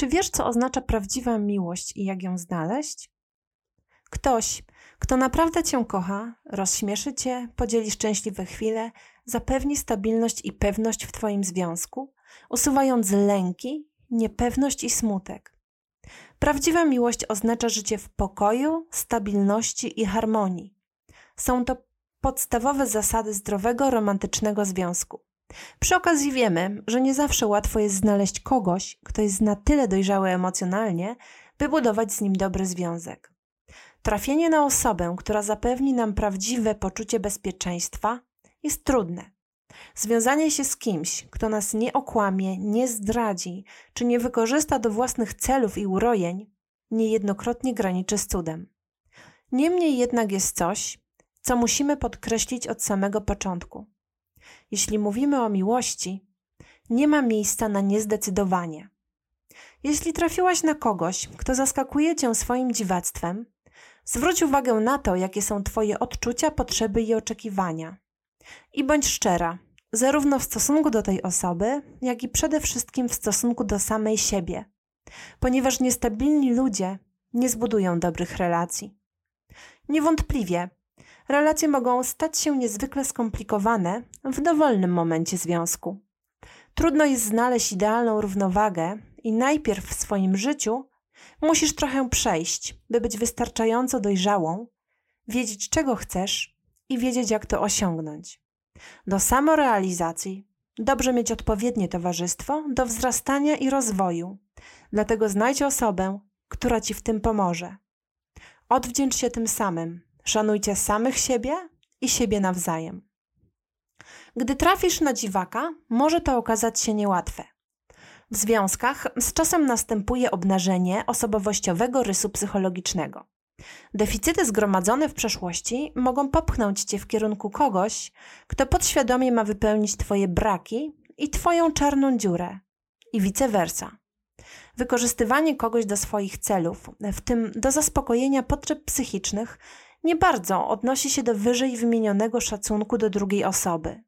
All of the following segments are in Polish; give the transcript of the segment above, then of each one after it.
Czy wiesz, co oznacza prawdziwa miłość i jak ją znaleźć? Ktoś, kto naprawdę cię kocha, rozśmieszy cię, podzieli szczęśliwe chwile, zapewni stabilność i pewność w twoim związku, usuwając lęki, niepewność i smutek. Prawdziwa miłość oznacza życie w pokoju, stabilności i harmonii. Są to podstawowe zasady zdrowego, romantycznego związku. Przy okazji wiemy, że nie zawsze łatwo jest znaleźć kogoś, kto jest na tyle dojrzały emocjonalnie, by budować z nim dobry związek. Trafienie na osobę, która zapewni nam prawdziwe poczucie bezpieczeństwa, jest trudne. Związanie się z kimś, kto nas nie okłamie, nie zdradzi, czy nie wykorzysta do własnych celów i urojeń, niejednokrotnie graniczy z cudem. Niemniej jednak jest coś, co musimy podkreślić od samego początku. Jeśli mówimy o miłości, nie ma miejsca na niezdecydowanie. Jeśli trafiłaś na kogoś, kto zaskakuje cię swoim dziwactwem, zwróć uwagę na to, jakie są Twoje odczucia, potrzeby i oczekiwania. I bądź szczera, zarówno w stosunku do tej osoby, jak i przede wszystkim w stosunku do samej siebie, ponieważ niestabilni ludzie nie zbudują dobrych relacji. Niewątpliwie relacje mogą stać się niezwykle skomplikowane w dowolnym momencie związku. Trudno jest znaleźć idealną równowagę i najpierw w swoim życiu musisz trochę przejść, by być wystarczająco dojrzałą, wiedzieć czego chcesz i wiedzieć jak to osiągnąć. Do samorealizacji dobrze mieć odpowiednie towarzystwo do wzrastania i rozwoju. Dlatego znajdź osobę, która ci w tym pomoże. Odwdzięcz się tym samym Szanujcie samych siebie i siebie nawzajem. Gdy trafisz na dziwaka, może to okazać się niełatwe. W związkach z czasem następuje obnażenie osobowościowego rysu psychologicznego. Deficyty zgromadzone w przeszłości mogą popchnąć cię w kierunku kogoś, kto podświadomie ma wypełnić twoje braki i twoją czarną dziurę, i vice versa. Wykorzystywanie kogoś do swoich celów, w tym do zaspokojenia potrzeb psychicznych, nie bardzo odnosi się do wyżej wymienionego szacunku do drugiej osoby.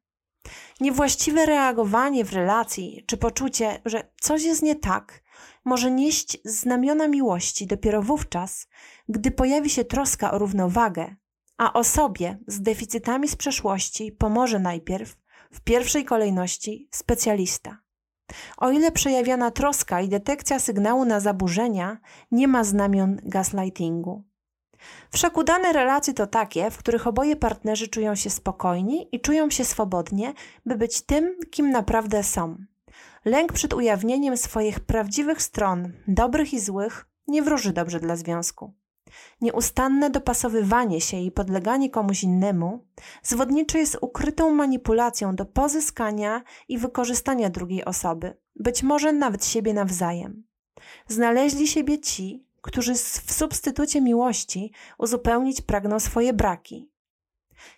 Niewłaściwe reagowanie w relacji czy poczucie, że coś jest nie tak, może nieść znamiona miłości dopiero wówczas, gdy pojawi się troska o równowagę, a osobie z deficytami z przeszłości pomoże najpierw, w pierwszej kolejności, specjalista. O ile przejawiana troska i detekcja sygnału na zaburzenia nie ma znamion gaslightingu. Wszak udane relacje to takie, w których oboje partnerzy czują się spokojni i czują się swobodnie, by być tym, kim naprawdę są. Lęk przed ujawnieniem swoich prawdziwych stron, dobrych i złych, nie wróży dobrze dla związku. Nieustanne dopasowywanie się i podleganie komuś innemu zwodnicze jest ukrytą manipulacją do pozyskania i wykorzystania drugiej osoby, być może nawet siebie nawzajem. Znaleźli siebie ci, którzy w substytucie miłości uzupełnić pragną swoje braki.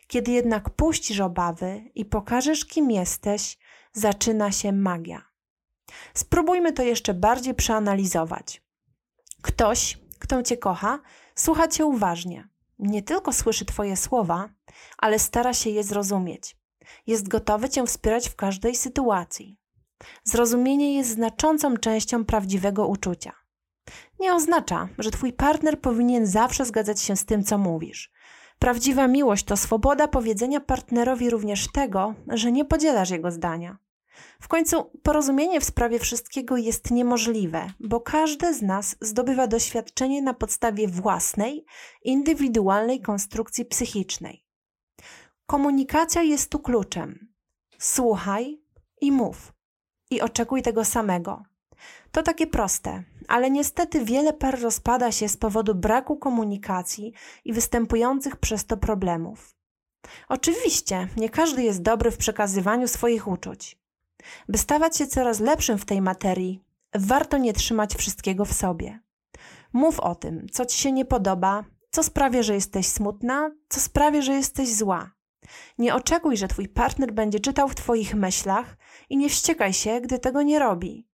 Kiedy jednak puścisz obawy i pokażesz, kim jesteś, zaczyna się magia. Spróbujmy to jeszcze bardziej przeanalizować. Ktoś, kto cię kocha, słucha cię uważnie. Nie tylko słyszy Twoje słowa, ale stara się je zrozumieć. Jest gotowy Cię wspierać w każdej sytuacji. Zrozumienie jest znaczącą częścią prawdziwego uczucia nie oznacza, że twój partner powinien zawsze zgadzać się z tym, co mówisz. Prawdziwa miłość to swoboda powiedzenia partnerowi również tego, że nie podzielasz jego zdania. W końcu porozumienie w sprawie wszystkiego jest niemożliwe, bo każdy z nas zdobywa doświadczenie na podstawie własnej, indywidualnej konstrukcji psychicznej. Komunikacja jest tu kluczem. Słuchaj i mów. I oczekuj tego samego. To takie proste, ale niestety wiele par rozpada się z powodu braku komunikacji i występujących przez to problemów. Oczywiście, nie każdy jest dobry w przekazywaniu swoich uczuć. By stawać się coraz lepszym w tej materii, warto nie trzymać wszystkiego w sobie. Mów o tym, co ci się nie podoba, co sprawia, że jesteś smutna, co sprawia, że jesteś zła. Nie oczekuj, że twój partner będzie czytał w twoich myślach i nie wściekaj się, gdy tego nie robi.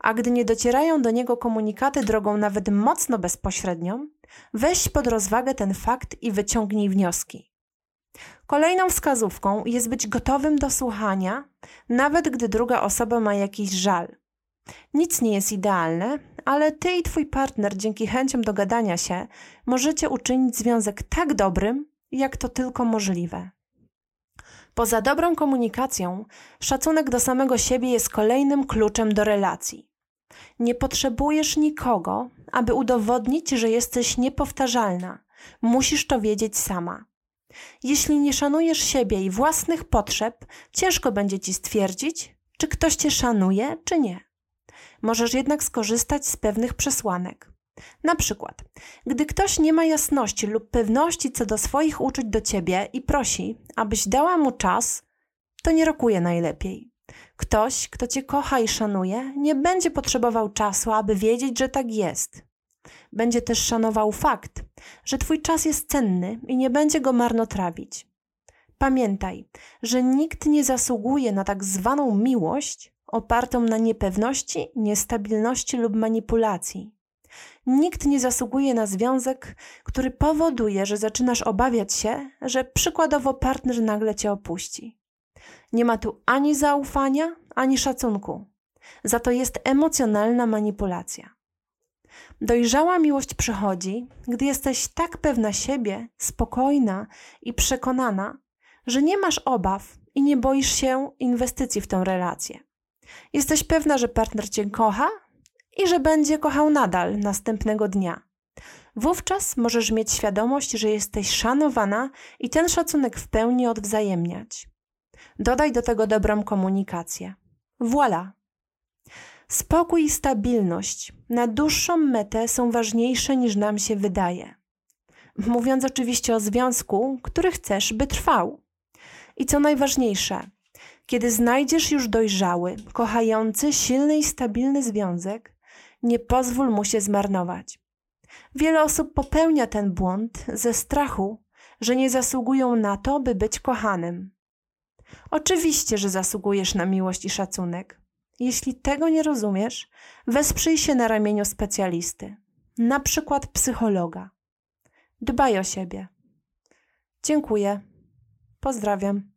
A gdy nie docierają do niego komunikaty drogą nawet mocno bezpośrednią, weź pod rozwagę ten fakt i wyciągnij wnioski. Kolejną wskazówką jest być gotowym do słuchania, nawet gdy druga osoba ma jakiś żal. Nic nie jest idealne, ale ty i twój partner dzięki chęciom dogadania się możecie uczynić związek tak dobrym, jak to tylko możliwe. Poza dobrą komunikacją, szacunek do samego siebie jest kolejnym kluczem do relacji. Nie potrzebujesz nikogo, aby udowodnić, że jesteś niepowtarzalna. Musisz to wiedzieć sama. Jeśli nie szanujesz siebie i własnych potrzeb, ciężko będzie ci stwierdzić, czy ktoś cię szanuje, czy nie. Możesz jednak skorzystać z pewnych przesłanek. Na przykład, gdy ktoś nie ma jasności lub pewności co do swoich uczuć do ciebie i prosi, abyś dała mu czas, to nie rokuje najlepiej. Ktoś, kto cię kocha i szanuje, nie będzie potrzebował czasu, aby wiedzieć, że tak jest. Będzie też szanował fakt, że twój czas jest cenny i nie będzie go marnotrawić. Pamiętaj, że nikt nie zasługuje na tak zwaną miłość opartą na niepewności, niestabilności lub manipulacji. Nikt nie zasługuje na związek, który powoduje, że zaczynasz obawiać się, że przykładowo partner nagle cię opuści. Nie ma tu ani zaufania, ani szacunku. Za to jest emocjonalna manipulacja. Dojrzała miłość przychodzi, gdy jesteś tak pewna siebie, spokojna i przekonana, że nie masz obaw i nie boisz się inwestycji w tę relację. Jesteś pewna, że partner cię kocha i że będzie kochał nadal następnego dnia. Wówczas możesz mieć świadomość, że jesteś szanowana i ten szacunek w pełni odwzajemniać. Dodaj do tego dobrą komunikację. Voilà! Spokój i stabilność na dłuższą metę są ważniejsze niż nam się wydaje. Mówiąc oczywiście o związku, który chcesz, by trwał. I co najważniejsze, kiedy znajdziesz już dojrzały, kochający, silny i stabilny związek, nie pozwól mu się zmarnować. Wiele osób popełnia ten błąd ze strachu, że nie zasługują na to, by być kochanym. Oczywiście, że zasługujesz na miłość i szacunek. Jeśli tego nie rozumiesz, wesprzyj się na ramieniu specjalisty, na przykład psychologa. Dbaj o siebie. Dziękuję. Pozdrawiam.